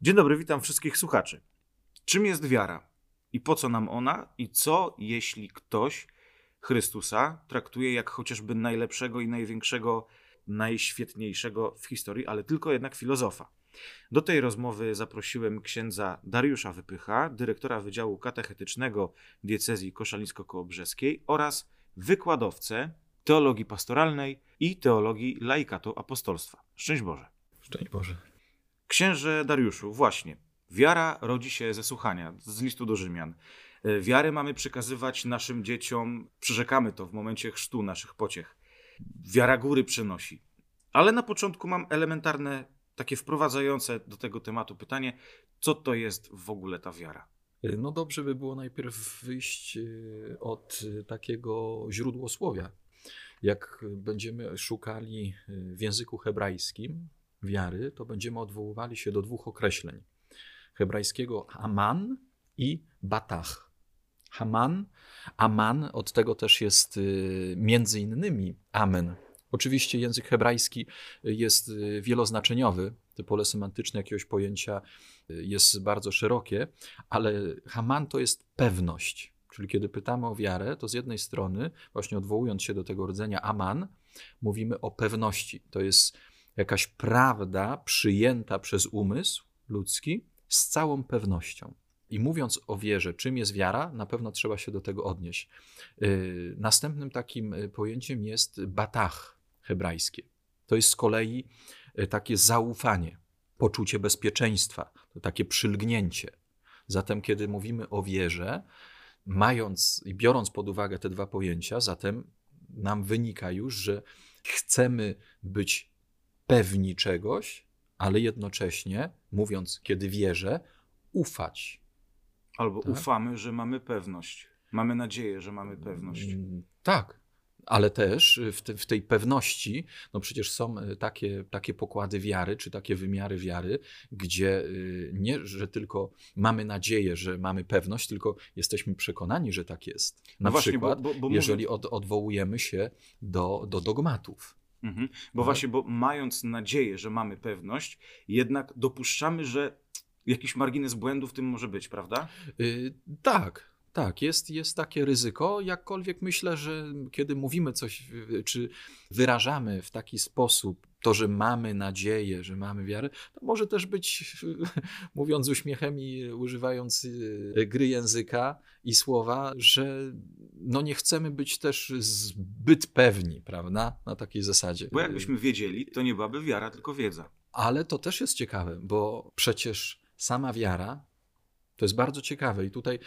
Dzień dobry, witam wszystkich słuchaczy. Czym jest wiara? I po co nam ona? I co, jeśli ktoś Chrystusa traktuje jak chociażby najlepszego i największego, najświetniejszego w historii, ale tylko jednak filozofa? Do tej rozmowy zaprosiłem księdza Dariusza Wypycha, dyrektora Wydziału Katechetycznego Diecezji Koszalińsko-Kołobrzeskiej oraz wykładowcę teologii pastoralnej i teologii laikatu apostolstwa. Szczęść Boże. Szczęść Boże. Księże Dariuszu, właśnie. Wiara rodzi się ze słuchania, z listu do Rzymian. E, Wiarę mamy przekazywać naszym dzieciom, przyrzekamy to w momencie chrztu naszych pociech. Wiara góry przynosi. Ale na początku mam elementarne, takie wprowadzające do tego tematu pytanie, co to jest w ogóle ta wiara? No dobrze by było najpierw wyjść y, od takiego źródłosłowia. Jak będziemy szukali w języku hebrajskim wiary, to będziemy odwoływali się do dwóch określeń. Hebrajskiego Haman i Batach. Haman, Aman, od tego też jest y, między innymi Amen. Oczywiście język hebrajski jest y, wieloznaczeniowy, to pole semantyczne jakiegoś pojęcia y, jest bardzo szerokie, ale Haman to jest pewność. Czyli kiedy pytamy o wiarę, to z jednej strony, właśnie odwołując się do tego rdzenia Aman, mówimy o pewności. To jest jakaś prawda przyjęta przez umysł ludzki z całą pewnością. I mówiąc o wierze, czym jest wiara, na pewno trzeba się do tego odnieść. Yy, następnym takim y, pojęciem jest batach hebrajskie. To jest z kolei y, takie zaufanie, poczucie bezpieczeństwa, to takie przylgnięcie. Zatem, kiedy mówimy o wierze, mając i biorąc pod uwagę te dwa pojęcia, zatem nam wynika już, że chcemy być pewni czegoś, ale jednocześnie, mówiąc, kiedy wierzę, ufać. Albo Tak. ufamy, że mamy pewność. Mamy nadzieję, że mamy pewność. Mm, Tak, ale też w, te, w tej pewności, no przecież są y, takie, takie pokłady wiary, czy takie wymiary wiary, gdzie y, nie, że tylko mamy nadzieję, że mamy pewność, tylko jesteśmy przekonani, że tak jest. Na No właśnie, przykład, bo- bo- bo jeżeli od, odwołujemy się do, do dogmatów. Mhm. Bo Tak. właśnie, bo mając nadzieję, że mamy pewność, jednak dopuszczamy, że jakiś margines błędu w tym może być, prawda? Y, tak, tak, jest, jest takie ryzyko. Jakkolwiek myślę, że kiedy mówimy coś, czy wyrażamy w taki sposób to, że mamy nadzieję, że mamy wiarę, to może też być, mówiąc z uśmiechem i używając y, gry języka i słowa, że no nie chcemy być też zbyt pewni, prawda, na takiej zasadzie. Bo jakbyśmy wiedzieli, to nie byłaby wiara, tylko wiedza. Ale to też jest ciekawe, bo przecież sama wiara to jest bardzo ciekawe i tutaj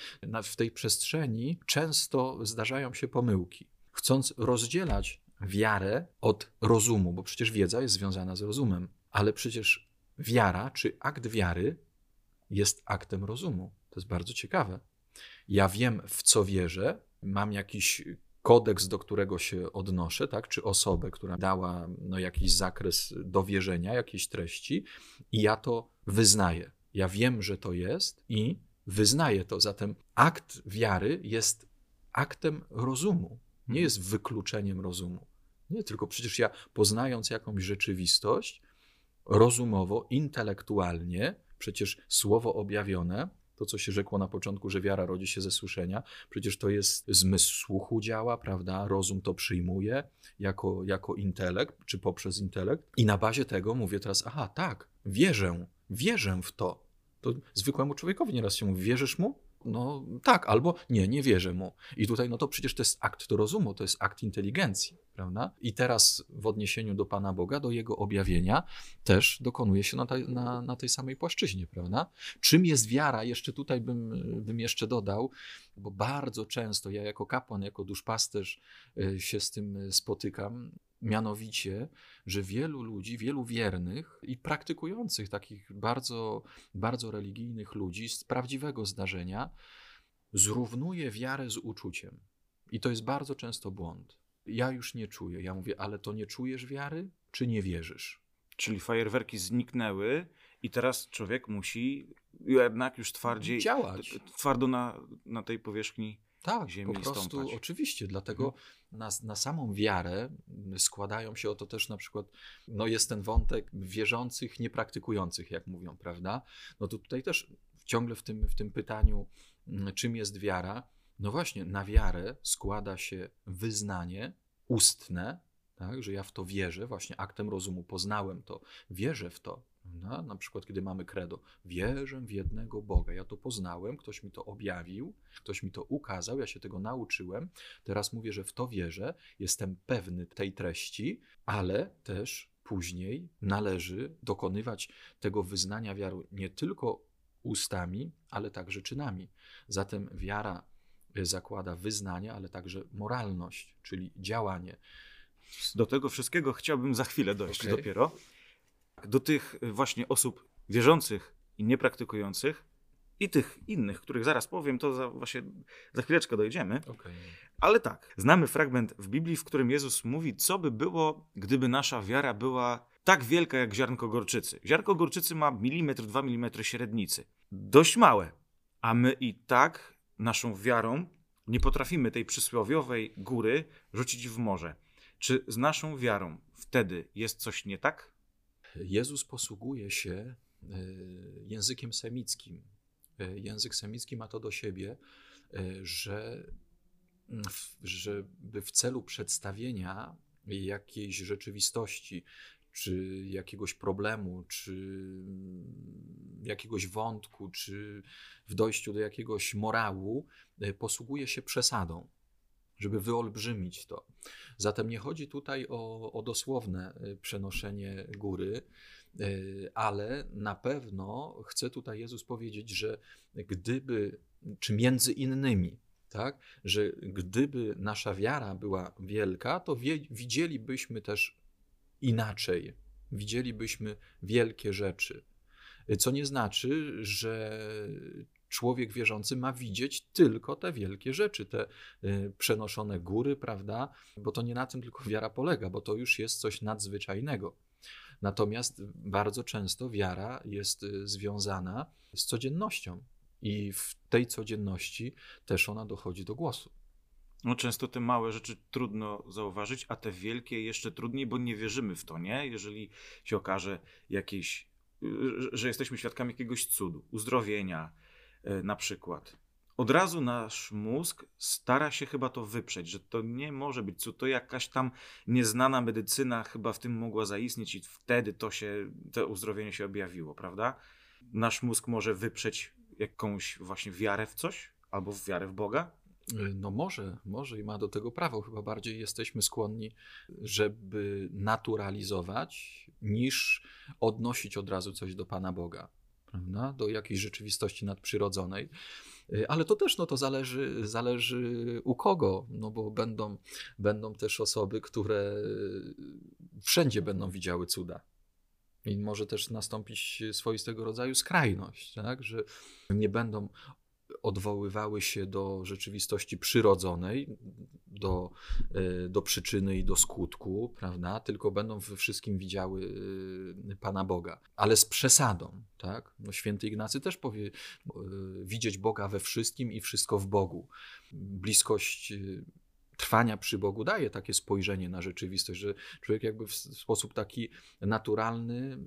w tej przestrzeni często zdarzają się pomyłki. Chcąc rozdzielać wiarę od rozumu, bo przecież wiedza jest związana z rozumem, ale przecież wiara czy akt wiary jest aktem rozumu. To jest bardzo ciekawe. Ja wiem, w co wierzę, mam jakiś kodeks, do którego się odnoszę, tak? czy osobę, która dała no, jakiś zakres do wierzenia, jakiejś treści, i ja to wyznaję. Ja wiem, że to jest i wyznaję to. Zatem akt wiary jest aktem rozumu, nie jest wykluczeniem rozumu. Nie, tylko przecież ja poznając jakąś rzeczywistość rozumowo, intelektualnie, przecież słowo objawione, to co się rzekło na początku, że wiara rodzi się ze słyszenia, przecież to jest zmysł słuchu działa, prawda? Rozum to przyjmuje jako, jako intelekt, czy poprzez intelekt. I na bazie tego mówię teraz, aha, tak, wierzę, wierzę w to. To zwykłemu człowiekowi nieraz się mówi, wierzysz mu? No tak, albo nie, nie wierzę mu. I tutaj, no to przecież to jest akt do rozumu, to jest akt inteligencji, prawda? I teraz w odniesieniu do Pana Boga, do Jego objawienia, też dokonuje się na, tej- na, na tej samej płaszczyźnie, prawda? Czym jest wiara? Jeszcze tutaj bym, bym jeszcze dodał, bo bardzo często ja jako kapłan, jako duszpasterz y, się z tym spotykam, mianowicie, że wielu ludzi, wielu wiernych i praktykujących takich bardzo, bardzo religijnych ludzi z prawdziwego zdarzenia zrównuje wiarę z uczuciem. I to jest bardzo często błąd. Ja już nie czuję. Ja mówię, ale to nie czujesz wiary, czy nie wierzysz? Czyli fajerwerki zniknęły i teraz człowiek musi jednak już twardziej, Działać. twardo na, na tej powierzchni tak, ziemi po prostu, stąpać. Oczywiście, dlatego mhm. na, na samą wiarę składają się oto też na przykład, no jest ten wątek wierzących, niepraktykujących, jak mówią, prawda? No to tutaj też ciągle w tym, w tym pytaniu, mm, czym jest wiara, no właśnie, na wiarę składa się wyznanie ustne, tak, że ja w to wierzę, właśnie aktem rozumu poznałem to, wierzę w to. No, na przykład, kiedy mamy credo, wierzę w jednego Boga. Ja to poznałem, ktoś mi to objawił, ktoś mi to ukazał, ja się tego nauczyłem. Teraz mówię, że w to wierzę, jestem pewny tej treści, ale też później należy dokonywać tego wyznania wiary nie tylko ustami, ale także czynami. Zatem wiara zakłada wyznanie, ale także moralność, czyli działanie. Do tego wszystkiego chciałbym za chwilę dojść okay. dopiero. Do tych właśnie osób wierzących i niepraktykujących i tych innych, których zaraz powiem, to za, właśnie za chwileczkę dojdziemy. Okay. Ale tak, znamy fragment w Biblii, w którym Jezus mówi, co by było, gdyby nasza wiara była tak wielka jak ziarnko gorczycy. Ziarnko gorczycy ma milimetr, dwa milimetry średnicy. Dość małe. A my i tak naszą wiarą nie potrafimy tej przysłowiowej góry rzucić w morze. Czy z naszą wiarą wtedy jest coś nie tak? Jezus posługuje się e, językiem semickim. E, język semicki ma to do siebie, e, że żeby w celu przedstawienia jakiejś rzeczywistości, czy jakiegoś problemu, czy jakiegoś wątku, czy w dojściu do jakiegoś morału, posługuje się przesadą, żeby wyolbrzymić to. Zatem nie chodzi tutaj o, o dosłowne e, przenoszenie góry, e, ale na pewno chce tutaj Jezus powiedzieć, że gdyby, czy między innymi, tak, że gdyby nasza wiara była wielka, to wie, widzielibyśmy też inaczej. Widzielibyśmy wielkie rzeczy. Co nie znaczy, że człowiek wierzący ma widzieć tylko te wielkie rzeczy, te y, przenoszone góry, prawda? Bo to nie na tym tylko wiara polega, bo to już jest coś nadzwyczajnego. Natomiast bardzo często wiara jest y, związana z codziennością i w tej codzienności też ona dochodzi do głosu. No często te małe rzeczy trudno zauważyć, a te wielkie jeszcze trudniej, bo nie wierzymy w to, nie? Jeżeli się okaże jakieś, że jesteśmy świadkami jakiegoś cudu, uzdrowienia na przykład. Od razu nasz mózg stara się chyba to wyprzeć, że to nie może być cud, to jakaś tam nieznana medycyna chyba w tym mogła zaistnieć i wtedy to się, to uzdrowienie się objawiło, prawda? Nasz mózg może wyprzeć jakąś właśnie wiarę w coś, albo w wiarę w Boga, no może, może i ma do tego prawo. Chyba bardziej jesteśmy skłonni, żeby naturalizować, niż odnosić od razu coś do Pana Boga, prawda? do jakiejś rzeczywistości nadprzyrodzonej. Ale to też no, to zależy, zależy u kogo, no bo będą, będą też osoby, które wszędzie będą widziały cuda. I może też nastąpić swoistego rodzaju skrajność, tak? że nie będą odwoływały się do rzeczywistości przyrodzonej, do, e, do przyczyny i do skutku, prawda? Tylko będą we wszystkim widziały e, Pana Boga, ale z przesadą, tak? No, święty Ignacy też powie, e, widzieć Boga we wszystkim i wszystko w Bogu. Bliskość trwania przy Bogu daje takie spojrzenie na rzeczywistość, że człowiek jakby w sposób taki naturalny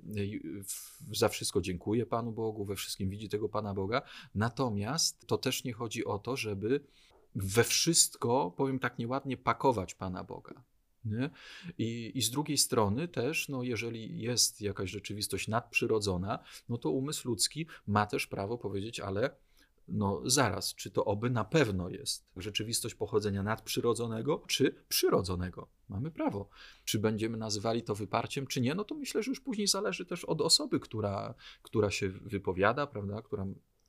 za wszystko dziękuję Panu Bogu, we wszystkim widzi tego Pana Boga. Natomiast to też nie chodzi o to, żeby we wszystko, powiem tak nieładnie, pakować Pana Boga. Nie? I, I z drugiej strony też, no jeżeli jest jakaś rzeczywistość nadprzyrodzona, no to umysł ludzki ma też prawo powiedzieć, ale no zaraz, czy to oby na pewno jest rzeczywistość pochodzenia nadprzyrodzonego, czy przyrodzonego? Mamy prawo. Czy będziemy nazywali to wyparciem, czy nie? No to myślę, że już później zależy też od osoby, która, która się wypowiada, prawda, która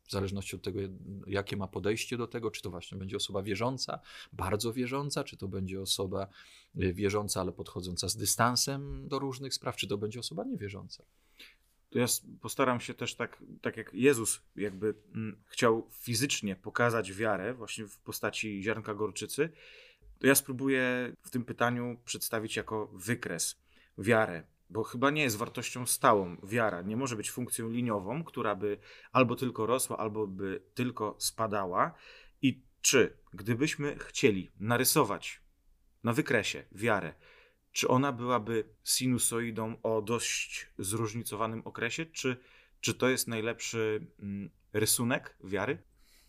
w zależności od tego, jakie ma podejście do tego, czy to właśnie będzie osoba wierząca, bardzo wierząca, czy to będzie osoba y, wierząca, ale podchodząca z dystansem do różnych spraw, czy to będzie osoba niewierząca to ja postaram się też tak, tak jak Jezus jakby mm, chciał fizycznie pokazać wiarę właśnie w postaci ziarnka gorczycy, to ja spróbuję w tym pytaniu przedstawić jako wykres wiarę, bo chyba nie jest wartością stałą wiara. Nie może być funkcją liniową, która by albo tylko rosła, albo by tylko spadała. I czy gdybyśmy chcieli narysować na wykresie wiarę, czy ona byłaby sinusoidą o dość zróżnicowanym okresie, czy, czy to jest najlepszy mm, rysunek wiary?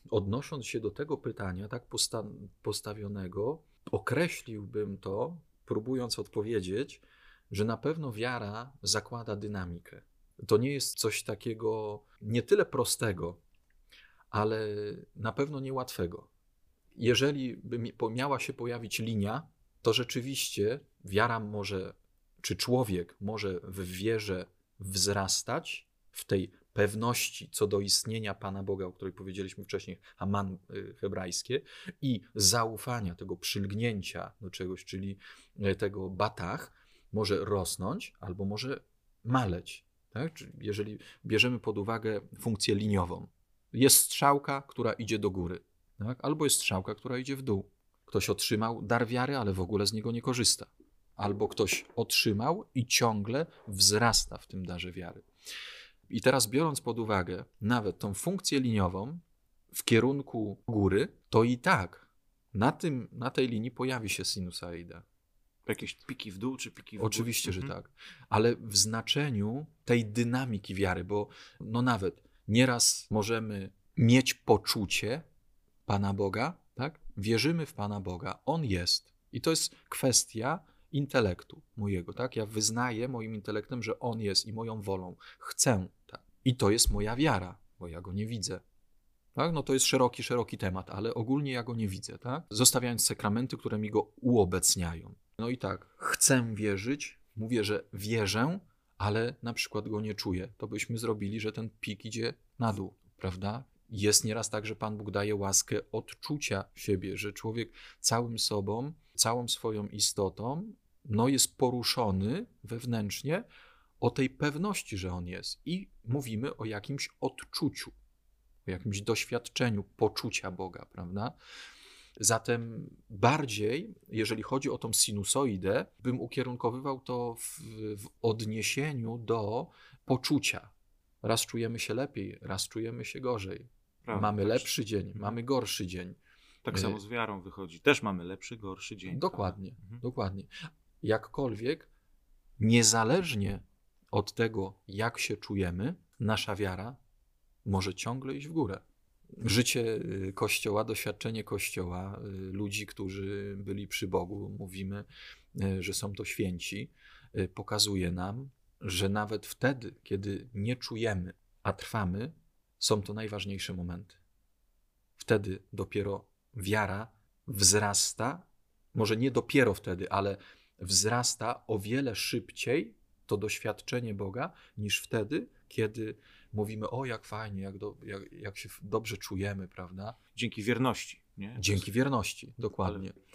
Odnosząc się do tego pytania, tak posta postawionego, określiłbym to, próbując odpowiedzieć, że na pewno wiara zakłada dynamikę. To nie jest coś takiego nie tyle prostego, ale na pewno niełatwego. Jeżeli by miała się pojawić linia, to rzeczywiście wiara może, czy człowiek może w wierze wzrastać, w tej pewności co do istnienia Pana Boga, o której powiedzieliśmy wcześniej, Haman y, hebrajskie, i zaufania, tego przylgnięcia do czegoś, czyli y, tego batach, może rosnąć albo może maleć. Tak? Jeżeli bierzemy pod uwagę funkcję liniową, jest strzałka, która idzie do góry, tak? albo jest strzałka, która idzie w dół. Ktoś otrzymał dar wiary, ale w ogóle z niego nie korzysta. Albo ktoś otrzymał i ciągle wzrasta w tym darze wiary. I teraz, biorąc pod uwagę nawet tą funkcję liniową w kierunku góry, to i tak na, tym, na tej linii pojawi się sinusoida. Jakieś piki w dół czy piki w górę? Oczywiście, że mhm. tak. Ale w znaczeniu tej dynamiki wiary, bo no nawet nieraz możemy mieć poczucie Pana Boga, tak? Wierzymy w Pana Boga, On jest. I to jest kwestia intelektu mojego, tak? Ja wyznaję moim intelektem, że On jest i moją wolą. Chcę, tak? I to jest moja wiara, bo ja Go nie widzę. Tak? No to jest szeroki, szeroki temat, ale ogólnie ja Go nie widzę, tak? Zostawiając sakramenty, które mi Go uobecniają. No i tak, chcę wierzyć, mówię, że wierzę, ale na przykład Go nie czuję. To byśmy zrobili, że ten pik idzie na dół, prawda? Jest nieraz tak, że Pan Bóg daje łaskę odczucia siebie, że człowiek całym sobą, całą swoją istotą, no jest poruszony wewnętrznie o tej pewności, że On jest. I mówimy o jakimś odczuciu, o jakimś doświadczeniu poczucia Boga, prawda? Zatem bardziej, jeżeli chodzi o tą sinusoidę, bym ukierunkowywał to w, w odniesieniu do poczucia. Raz czujemy się lepiej, raz czujemy się gorzej. Prawda, mamy tak. lepszy dzień, mamy gorszy dzień. Tak samo z wiarą wychodzi. Też mamy lepszy, gorszy dzień. Dokładnie, mhm. dokładnie. Jakkolwiek, niezależnie od tego, jak się czujemy, nasza wiara może ciągle iść w górę. Życie y, Kościoła, doświadczenie Kościoła, y, ludzi, którzy byli przy Bogu, mówimy, y, że są to święci, pokazuje nam, że nawet wtedy, kiedy nie czujemy, a trwamy, są to najważniejsze momenty. Wtedy dopiero wiara wzrasta, może nie dopiero wtedy, ale wzrasta o wiele szybciej to doświadczenie Boga niż wtedy, kiedy mówimy, o jak fajnie, jak, do, jak, jak się dobrze czujemy, prawda? Dzięki wierności. Nie? Dzięki wierności, dokładnie. Ale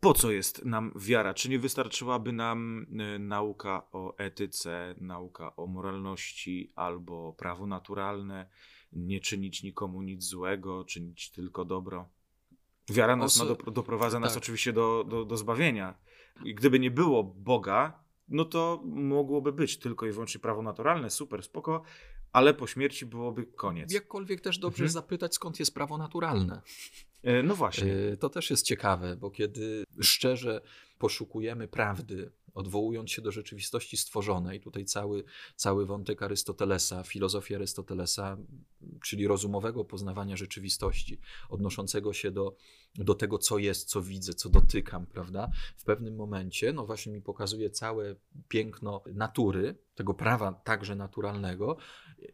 po co jest nam wiara? Czy nie wystarczyłaby nam e, nauka o etyce, nauka o moralności albo prawo naturalne, nie czynić nikomu nic złego, czynić tylko dobro? Wiara nas do, doprowadza nas tak. oczywiście do, do, do zbawienia. I gdyby nie było Boga, no to mogłoby być tylko i wyłącznie prawo naturalne, super, spoko, ale po śmierci byłoby koniec. Jakkolwiek też dobrze mhm. zapytać, skąd jest prawo naturalne. E, no właśnie. E, to też jest ciekawe, bo kiedy szczerze poszukujemy prawdy, odwołując się do rzeczywistości stworzonej, tutaj cały, cały wątek Arystotelesa, filozofii Arystotelesa, czyli rozumowego poznawania rzeczywistości, odnoszącego się do, do tego, co jest, co widzę, co dotykam, prawda? W pewnym momencie, no właśnie mi pokazuje całe piękno natury, tego prawa także naturalnego,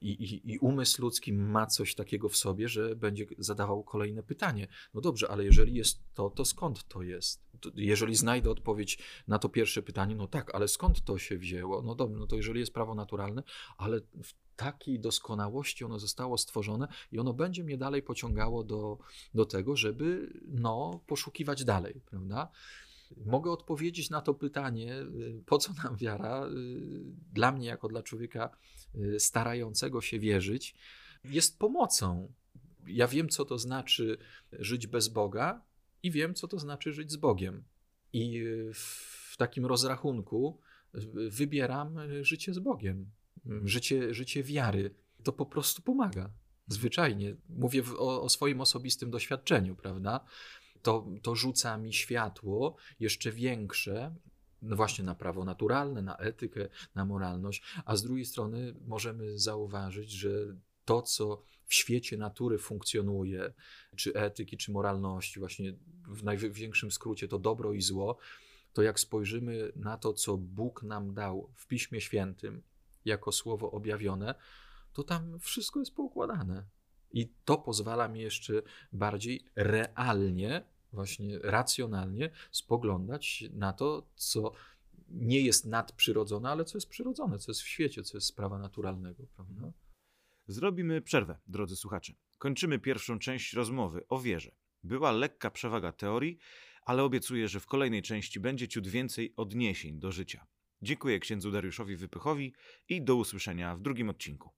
i, i, i umysł ludzki ma coś takiego w sobie, że będzie zadawał kolejne pytanie. No dobrze, ale jeżeli jest to, to skąd to jest? jeżeli znajdę odpowiedź na to pierwsze pytanie, no tak, ale skąd to się wzięło? No dobrze, no to jeżeli jest prawo naturalne, ale w takiej doskonałości ono zostało stworzone i ono będzie mnie dalej pociągało do, do tego, żeby no, poszukiwać dalej, prawda? Mogę odpowiedzieć na to pytanie, y, po co nam wiara? Y, dla mnie, jako dla człowieka y, starającego się wierzyć, jest pomocą. Ja wiem, co to znaczy żyć bez Boga, i wiem, co to znaczy żyć z Bogiem. I w takim rozrachunku wybieram życie z Bogiem, życie, życie wiary. To po prostu pomaga. Zwyczajnie. Mówię o, o swoim osobistym doświadczeniu, prawda? To, to rzuca mi światło jeszcze większe no właśnie na prawo naturalne, na etykę, na moralność, a z drugiej strony możemy zauważyć, że to, co w świecie natury funkcjonuje, czy etyki, czy moralności, właśnie w największym skrócie to dobro i zło, to jak spojrzymy na to, co Bóg nam dał w Piśmie Świętym jako słowo objawione, to tam wszystko jest poukładane. I to pozwala mi jeszcze bardziej realnie, właśnie racjonalnie spoglądać na to, co nie jest nadprzyrodzone, ale co jest przyrodzone, co jest w świecie, co jest sprawa naturalnego, prawda? Zrobimy przerwę, drodzy słuchacze. Kończymy pierwszą część rozmowy o wierze. Była lekka przewaga teorii, ale obiecuję, że w kolejnej części będzie ciut więcej odniesień do życia. Dziękuję księdzu Dariuszowi Wypychowi i do usłyszenia w drugim odcinku.